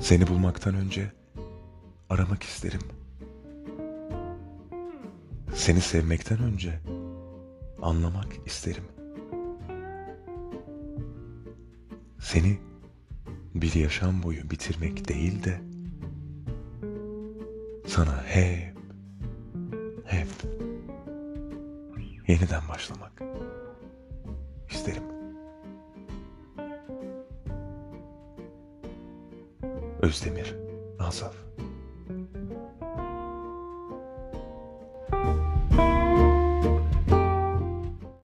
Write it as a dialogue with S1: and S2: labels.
S1: Seni bulmaktan önce aramak isterim. Seni sevmekten önce anlamak isterim. Seni bir yaşam boyu bitirmek değil de sana hep hep yeniden başlamak isterim. Özdemir Asaf